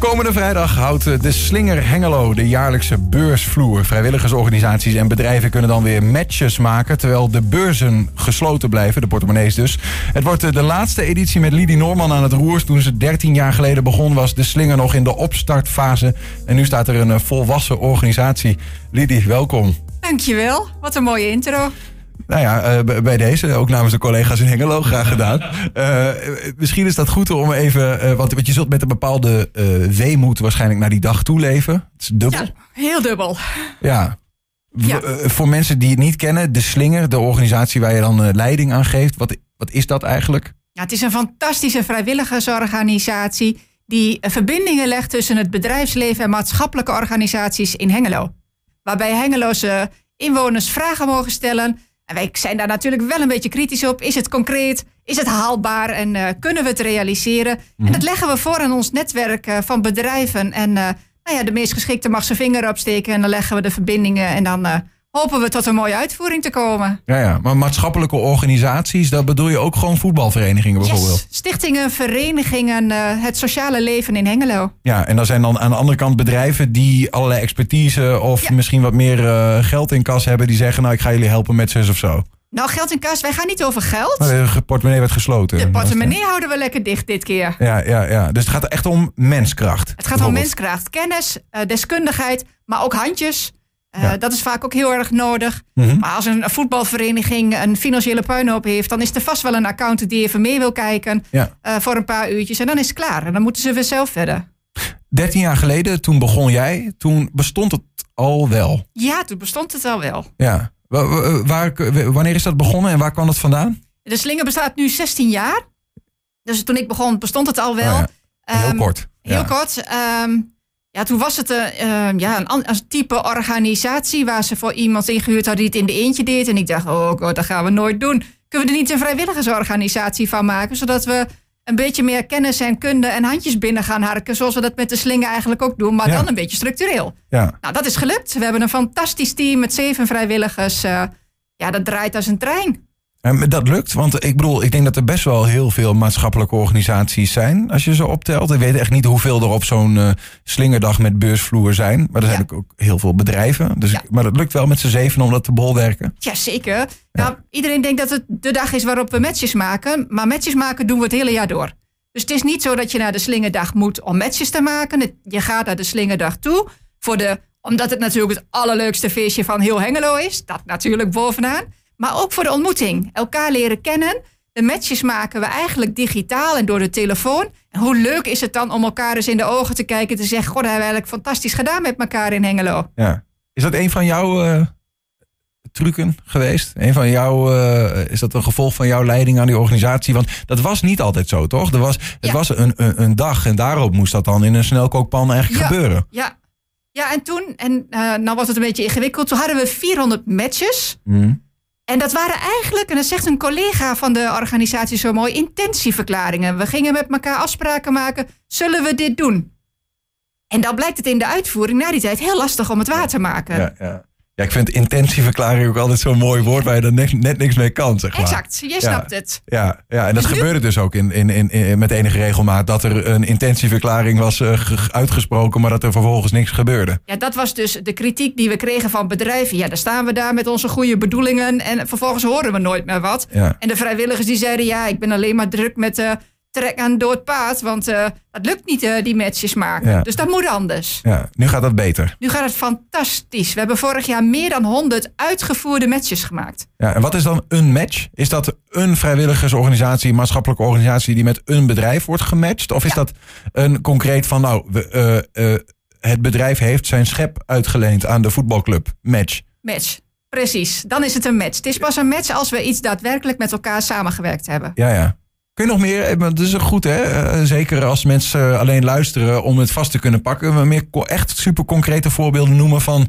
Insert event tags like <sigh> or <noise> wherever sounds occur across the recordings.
Komende vrijdag houdt eh, de Slinger Hengelo de jaarlijkse beursvloer. Vrijwilligersorganisaties en bedrijven kunnen dan weer matches maken... terwijl de beurzen gesloten blijven, de portemonnees dus. Het wordt eh, de laatste editie met Lidie Norman aan het roer. Toen ze 13 jaar geleden begon was de Slinger nog in de opstartfase. En nu staat er een eh, volwassen organisatie. Lidie, welkom. Dankjewel, wat een mooie intro. Nou ja, eh, bij deze, ook namens de collega's in Hengelo, graag gedaan. Uh, misschien is dat goed om even, uh, want, want je zult met een bepaalde weemoed waarschijnlijk naar die dag toeleven. Het is dubbel. Ja, heel dubbel. Ja. ja. voor mensen die het niet kennen, de Slinger, de organisatie waar je dan leiding aan geeft, wat, wat is dat eigenlijk? Ja, het is een fantastische vrijwilligersorganisatie die verbindingen legt tussen het bedrijfsleven en maatschappelijke organisaties in Hengelo. Waarbij Hengeloze inwoners vragen mogen stellen en wij zijn daar natuurlijk wel een beetje kritisch op. Is het concreet? Is het haalbaar? En uh, kunnen we het realiseren? En mhm. dat leggen we voor aan ons netwerk uh, van bedrijven. En uh, nou ja, de meest geschikte mag zijn vinger opsteken. En dan leggen we de verbindingen. En dan hopen we tot een mooie uitvoering te komen. Ja, ja. maar maatschappelijke organisaties, dat bedoel je ook gewoon voetbalverenigingen bijvoorbeeld? Stichtingen, verenigingen, uh, het sociale leven in Hengelo. Ja, en dan zijn dan aan de andere kant bedrijven die allerlei expertise of ja. misschien wat meer uh, geld in kas hebben, die zeggen nou ik ga jullie helpen met zus of zo. Nou, geld in kas, wij gaan niet over geld. De portemonnee werd gesloten. De portemonnee houden we lekker dicht dit keer. Ja, ja, ja. Dus het gaat echt om menskracht. Het gaat om menskracht. Kennis, uh, deskundigheid, maar ook handjes. Uh, Dat is vaak ook heel erg nodig. Mm -hmm. Maar als een voetbalvereniging een financiële puinhoop heeft, dan is er vast wel een account die even mee wil kijken ja. uh, voor een paar uurtjes. En dan is het klaar. En dan moeten ze weer zelf verder. 13 jaar geleden, toen begon jij. Toen bestond het al wel. Ja, toen bestond het al wel. Ja. Waar, waar, wanneer is dat begonnen en waar kwam het vandaan? De slinger bestaat nu 16 jaar. Dus toen ik begon, bestond het al wel. Oh ja. Heel um, kort. Heel kort. Um, ja, toen was het uh, ja, een, een, type organisatie waar ze voor iemand ingehuurd hadden die het in de eentje deed. En ik dacht, oh god, dat gaan we nooit doen. Kunnen we er niet een vrijwilligersorganisatie van maken, zodat we een beetje meer kennis en kunde en handjes binnen gaan harken, zoals we dat met de slingen eigenlijk ook doen, maar ja. dan een beetje structureel. Ja. Nou, dat is gelukt. We hebben een fantastisch team met zeven vrijwilligers. Uh, ja, dat draait als een trein. En dat lukt, want ik bedoel, ik denk dat er best wel heel veel maatschappelijke organisaties zijn, als je ze optelt. Ik weet echt niet hoeveel er op zo'n uh, slingerdag met beursvloer zijn, maar er zijn ja. ook heel veel bedrijven. Dus ja. Maar dat lukt wel met z'n zeven om dat te bolwerken. Ja, zeker. Ja. Nou, iedereen denkt dat het de dag is waarop we matches maken, maar matches maken doen we het hele jaar door. Dus het is niet zo dat je naar de slingerdag moet om matches te maken. Je gaat naar de slingerdag toe voor de, omdat het natuurlijk het allerleukste feestje van heel Hengelo is. Dat natuurlijk bovenaan. Maar ook voor de ontmoeting. Elkaar leren kennen. De matches maken we eigenlijk digitaal en door de telefoon. En hoe leuk is het dan om elkaar eens in de ogen te kijken en te zeggen: God, dat hebben we eigenlijk fantastisch gedaan met elkaar in Hengelo. Ja. Is dat een van jouw uh, trucken geweest? Een van jouw, uh, is dat een gevolg van jouw leiding aan die organisatie? Want dat was niet altijd zo, toch? Er was, het ja. was een, een, een, dag en daarop moest dat dan in een snelkookpan eigenlijk ja. gebeuren. Ja. Ja, en toen, en uh, nou was het een beetje ingewikkeld, toen hadden we 400 matches. Mm. En dat waren eigenlijk, en dat zegt een collega van de organisatie zo mooi, intentieverklaringen. We gingen met elkaar afspraken maken, zullen we dit doen? En dan blijkt het in de uitvoering na die tijd heel lastig om het waar te maken. Ja, ja. Ja, ik vind intentieverklaring ook altijd zo'n mooi woord waar je er net, net niks mee kan. Zeg maar. Exact, je snapt het. Ja, ja en dat dus gebeurde dus ook in, in, in, in, met enige regelmaat. Dat er een intentieverklaring was uh, uitgesproken, maar dat er vervolgens niks gebeurde. Ja, dat was dus de kritiek die we kregen van bedrijven. Ja, dan staan we daar met onze goede bedoelingen en vervolgens horen we nooit meer wat. Ja. En de vrijwilligers die zeiden, ja, ik ben alleen maar druk met... Uh, trek aan door het paard. Want uh, dat lukt niet, uh, die matches maken. Ja. Dus dat moet anders. Ja, nu gaat dat beter. Nu gaat het fantastisch. We hebben vorig jaar meer dan 100 uitgevoerde matches gemaakt. Ja, en wat is dan een match? Is dat een vrijwilligersorganisatie, maatschappelijke organisatie die met een bedrijf wordt gematcht? Of is ja. dat een concreet van, nou, we, uh, het bedrijf heeft zijn schep uitgeleend aan de voetbalclub? Match. Match. Precies, dan is het een match. Het is pas een match als we iets daadwerkelijk met elkaar samengewerkt hebben. Ja, ja. Kun je nog meer, dat is goed hè, zeker als mensen alleen luisteren om het vast te kunnen pakken, meer echt super concrete voorbeelden noemen van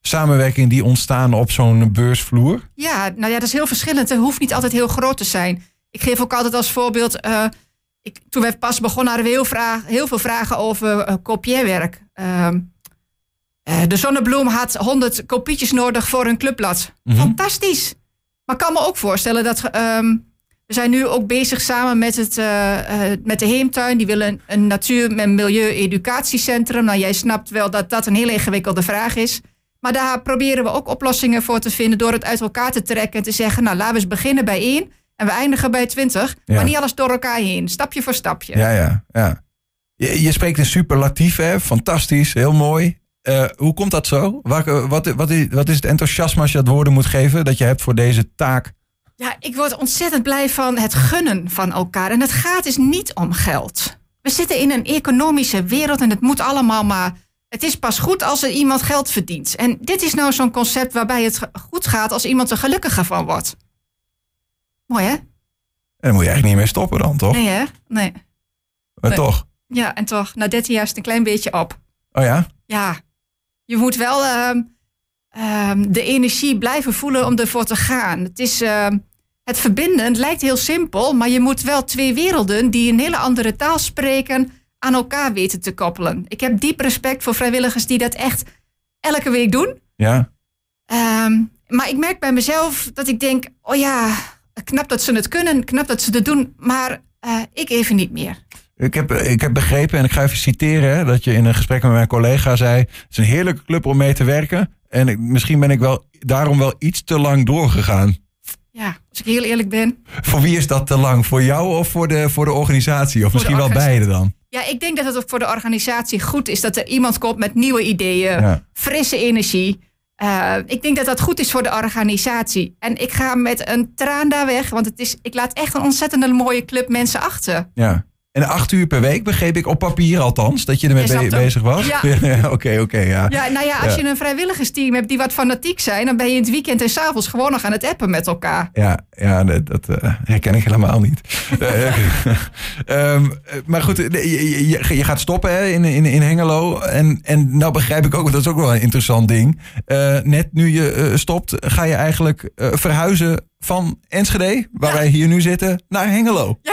samenwerking die ontstaan op zo'n beursvloer? Ja, nou ja, dat is heel verschillend. Het hoeft niet altijd heel groot te zijn. Ik geef ook altijd als voorbeeld, uh, ik, toen we pas begonnen hadden we heel, vraag, heel veel vragen over uh, kopieerwerk. Uh, de Zonnebloem had 100 kopietjes nodig voor een clubblad. Mm -hmm. Fantastisch. Maar ik kan me ook voorstellen dat... Um, We zijn nu ook bezig samen met, het, uh, uh, met de Heemtuin. Die willen een, een natuur- en milieu-educatiecentrum. Nou, jij snapt wel dat dat een hele ingewikkelde vraag is. Maar daar proberen we ook oplossingen voor te vinden door het uit elkaar te trekken en te zeggen, nou laten we eens beginnen bij één en we eindigen bij twintig. Ja. Maar niet alles door elkaar heen, stapje voor stapje. Ja, ja, ja. Je, je spreekt een superlatief, hè? Fantastisch, heel mooi. Uh, hoe komt dat zo? Wat, wat, wat, is, wat is het enthousiasme als je dat woorden moet geven dat je hebt voor deze taak? Ja, ik word ontzettend blij van het gunnen van elkaar. En het gaat dus niet om geld. We zitten in een economische wereld en het moet allemaal maar. Het is pas goed als er iemand geld verdient. En dit is nou zo'n concept waarbij het goed gaat als iemand er gelukkiger van wordt. Mooi hè? En dan moet je eigenlijk niet meer stoppen dan, toch? Nee hè? Nee. Maar Nee. toch? Ja, en toch, na 13 jaar is het een klein beetje op. Oh ja? Ja, je moet wel ehm, ehm, de energie blijven voelen om ervoor te gaan. Het is ehm, het verbinden. Het lijkt heel simpel, maar je moet wel twee werelden die een hele andere taal spreken aan elkaar weten te koppelen. Ik heb diep respect voor vrijwilligers die dat echt elke week doen. Ja. Ehm, maar ik merk bij mezelf dat ik denk: oh ja, knap dat ze het kunnen, knap dat ze het doen, maar eh, ik even niet meer. Ik heb, ik heb begrepen, en ik ga even citeren, hè, dat je in een gesprek met mijn collega zei: Het is een heerlijke club om mee te werken. En ik, misschien ben ik wel daarom wel iets te lang doorgegaan. Ja, als ik heel eerlijk ben. Voor wie is dat te lang? Voor jou of voor de, voor de organisatie? Of Voor misschien wel beide dan? Ja, ik denk dat het ook voor de organisatie goed is dat er iemand komt met nieuwe ideeën, Ja. frisse energie. Eh, ik denk dat dat goed is voor de organisatie. En ik ga met een traan daar weg, want het is, ik laat echt een ontzettend mooie club mensen achter. Ja. En acht uur per week begreep ik op papier althans, dat je ermee be- bezig was. <laughs> Ja. Oké, oké, ja. Ja, nou ja, als Ja. je een vrijwilligersteam hebt die wat fanatiek zijn, dan ben je in het weekend en s'avonds gewoon nog aan het appen met elkaar. Ja, ja dat, dat eh, herken ik helemaal niet. <laughs> Eh, ehm, eh, maar goed, je, je, je gaat stoppen hè, in, in, in Hengelo. En, en nou begrijp ik ook, dat is ook wel een interessant ding. Net nu je stopt, ga je eigenlijk verhuizen van Enschede, waar Ja. wij hier nu zitten, naar Hengelo. Ja?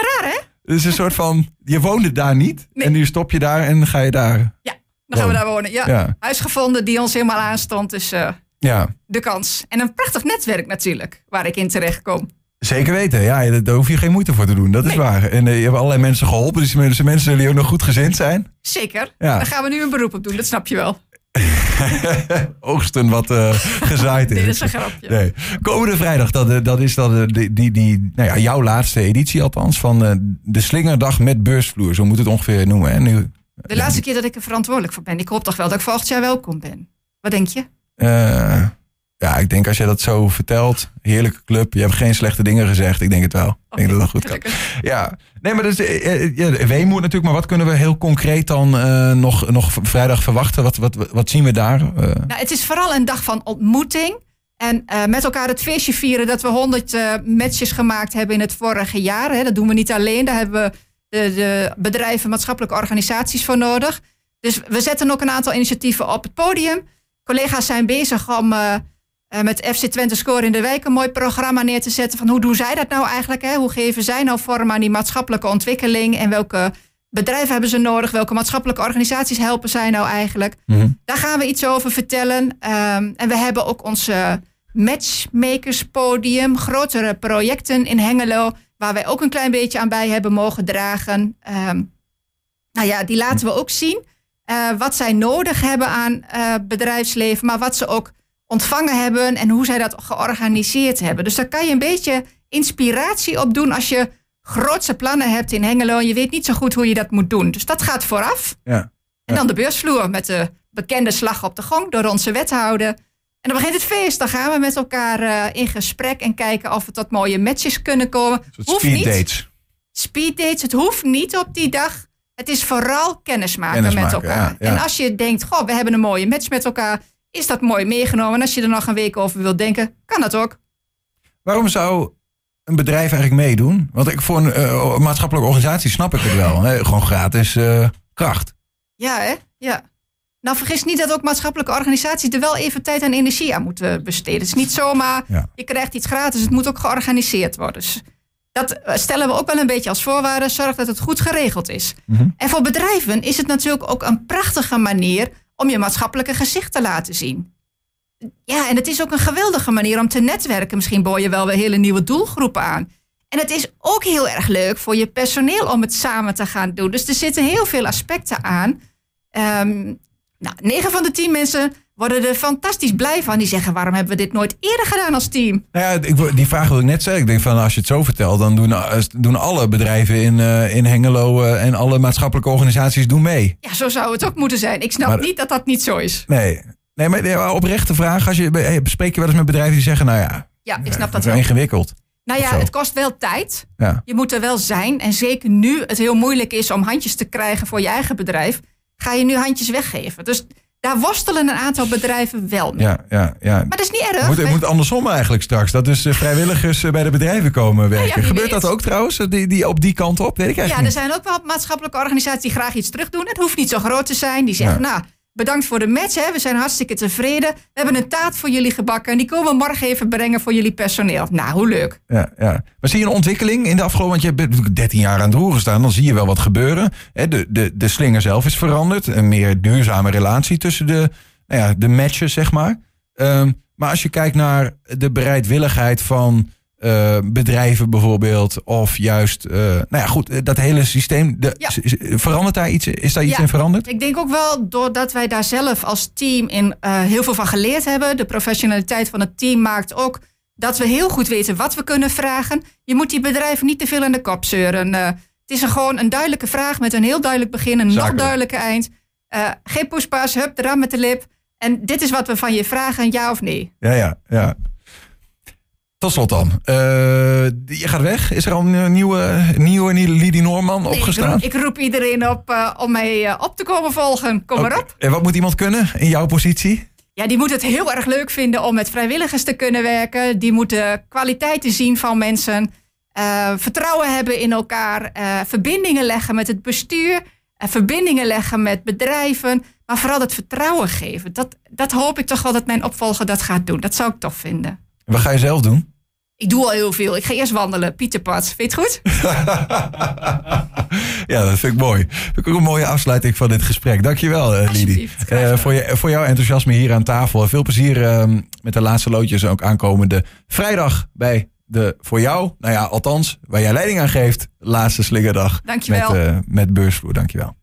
Dus een soort van, je woonde daar niet. Nee. En nu stop je daar en ga je daar. Ja, dan gaan we daar wonen. Ja. Ja, Huis gevonden die ons helemaal aanstond, dus eh, ja. de kans. En een prachtig netwerk natuurlijk, waar ik in terecht kom. Zeker weten, ja, daar hoef je geen moeite voor te doen, dat is waar. En eh, je hebt allerlei mensen geholpen, dus mensen zullen je ook nog goed gezind zijn. Zeker. Ja. Daar gaan we nu een beroep op doen, dat snap je wel. <laughs> Oogsten wat eh, gezaaid <laughs> is. Dat is een grapje. Nee. Komende vrijdag, dat, eh, dat is dan eh, die, die, die, nou ja, jouw laatste editie althans van de Slingerdag met beursvloer. Zo moet het ongeveer noemen. Hè? Nu, De laatste keer dat ik er verantwoordelijk voor ben. Ik hoop toch wel dat ik volgend jaar welkom ben. Wat denk je? eh, ja, ik denk als je dat zo vertelt, heerlijke club. Je hebt geen slechte dingen gezegd. Ik denk het wel. Ik denk dat dat goed kan. Gelukkig. Ja, nee, maar dus, eh, eh, ja, weemoed natuurlijk. Maar wat kunnen we heel concreet dan eh, nog, nog vrijdag verwachten? Wat, wat, wat zien we daar? Nou, het is vooral een dag van ontmoeting. En met elkaar het feestje vieren dat we 100 eh, matches gemaakt hebben in het vorige jaar. Hè. Dat doen we niet alleen. Daar hebben we de, de bedrijven, maatschappelijke organisaties voor nodig. Dus we zetten ook een aantal initiatieven op het podium. Collega's zijn bezig om eh, met FC Twente Score in de Wijk een mooi programma neer te zetten. Van hoe doen zij dat nou eigenlijk? Hè? Hoe geven zij nou vorm aan die maatschappelijke ontwikkeling? En welke bedrijven hebben ze nodig? Welke maatschappelijke organisaties helpen zij nou eigenlijk? mhm. Daar gaan we iets over vertellen. Ehm, en we hebben ook ons eh, matchmakerspodium, grotere projecten in Hengelo, waar wij ook een klein beetje aan bij hebben mogen dragen. Ehm, nou ja, die laten we ook zien. eh, wat zij nodig hebben aan eh, bedrijfsleven, maar wat ze ook ontvangen hebben en hoe zij dat georganiseerd hebben. Dus daar kan je een beetje inspiratie op doen als je grootse plannen hebt in Hengelo en je weet niet zo goed hoe je dat moet doen. Dus dat gaat vooraf. ja. En dan de beursvloer met de bekende slag op de gong door onze wethouder. En dan begint het feest. Dan gaan we met elkaar eh, in gesprek en kijken of we tot mooie matches kunnen komen. Hoeft speed niet. dates. Speed dates, het hoeft niet op die dag. Het is vooral kennismaken, Kennismaken, met elkaar. ja, ja. En als je denkt, goh, we hebben een mooie match met elkaar, is dat mooi meegenomen. En als je er nog een week over wilt denken, kan dat ook. Waarom zou een bedrijf eigenlijk meedoen? Want ik voor een eh, maatschappelijke organisatie snap ik het wel. Hè? Gewoon gratis eh, kracht. Ja, hè? Ja. Nou, vergis niet dat ook maatschappelijke organisaties er wel even tijd en energie aan moeten besteden. Het is niet zomaar, Ja. je krijgt iets gratis, het moet ook georganiseerd worden. Dus dat eh, stellen we ook wel een beetje als voorwaarde. Zorg dat het goed geregeld is. Mhm. En voor bedrijven is het natuurlijk ook een prachtige manier om je maatschappelijke gezicht te laten zien. Ja, en het is ook een geweldige manier om te netwerken. Misschien boor je wel weer hele nieuwe doelgroepen aan. En het is ook heel erg leuk voor je personeel om het samen te gaan doen. Dus er zitten heel veel aspecten aan. Ehm, nou, 9 van de 10 mensen worden er fantastisch blij van. Die zeggen, waarom hebben we dit nooit eerder gedaan als team? Nou ja, ik, die vraag wil ik net zeggen. Ik denk van, als je het zo vertelt, dan doen, eh, doen alle bedrijven in, uh, in Hengelo uh, en alle maatschappelijke organisaties doen mee. Ja, zo zou het ook moeten zijn. Ik snap maar, niet dat dat niet zo is. Nee, nee maar oprechte vraag. Als je, bespreek je wel eens met bedrijven die zeggen, nou ja, ja ik snap dat wel. ingewikkeld. Nou ja, het kost wel tijd. Ja. Je moet er wel zijn. En zeker nu het heel moeilijk is om handjes te krijgen voor je eigen bedrijf, ga je nu handjes weggeven. Dus daar worstelen een aantal bedrijven wel mee. Ja, ja, ja. Maar dat is niet erg. Het moet, moet andersom eigenlijk straks. Dat dus vrijwilligers eh, bij de bedrijven komen werken. Gebeurt dat ook trouwens, die, die op die kant op? Weet ik ja, er zijn ook wel maatschappelijke organisaties die graag iets terug doen. Het hoeft niet zo groot te zijn. Die zeggen, nou, bedankt voor de match. Hè. We zijn hartstikke tevreden. We hebben een taart voor jullie gebakken. En die komen we morgen even brengen voor jullie personeel. Nou, hoe leuk. Ja, ja. Maar zie je een ontwikkeling in de afgelopen... Want je hebt 13 jaar aan het roer gestaan. Dan zie je wel wat gebeuren. De, de, de slinger zelf is veranderd. Een meer duurzame relatie tussen de nou ja, de matches, zeg maar. Um, maar als je kijkt naar de bereidwilligheid van uh, bedrijven bijvoorbeeld, of juist, uh, nou ja, goed, dat hele systeem, de, ja. verandert daar iets? Is daar iets ja, in veranderd? Ik denk ook wel doordat wij daar zelf als team in uh, heel veel van geleerd hebben. De professionaliteit van het team maakt ook dat we heel goed weten wat we kunnen vragen. Je moet die bedrijven niet te veel in de kop zeuren. het is een, gewoon een duidelijke vraag met een heel duidelijk begin, een nog duidelijker eind. geen poespas, hup, eraan met de lip. En dit is wat we van je vragen, ja of nee? Ja, ja, ja. Tot slot dan. Uh, je gaat weg. Is er al een nieuwe, nieuwe Lidie Norman nee, opgestaan? Ik roep, ik roep, iedereen op uh, om mij uh, op te komen volgen. Kom okay. maar op. En wat moet iemand kunnen in jouw positie? Ja, die moet het heel erg leuk vinden om met vrijwilligers te kunnen werken. Die moeten kwaliteiten zien van mensen. vertrouwen hebben in elkaar. verbindingen leggen met het bestuur. verbindingen leggen met bedrijven. Maar vooral het vertrouwen geven. Dat, dat hoop ik toch wel dat mijn opvolger dat gaat doen. Dat zou ik tof vinden. Wat ga je zelf doen? Ik doe al heel veel. Ik ga eerst wandelen. Pieterpad. Vind je het goed? <laughs> ja, dat vind ik mooi. Vind ik ook een mooie afsluiting van dit gesprek. Dankjewel, uh, Lidi. Uh, voor, je, voor jouw enthousiasme hier aan tafel. Veel plezier uh, met de laatste loodjes ook aankomende vrijdag bij de voor jou, nou ja, althans, waar jij leiding aan geeft, laatste slingerdag. Dankjewel. Met, uh, met beursvloer. Dankjewel.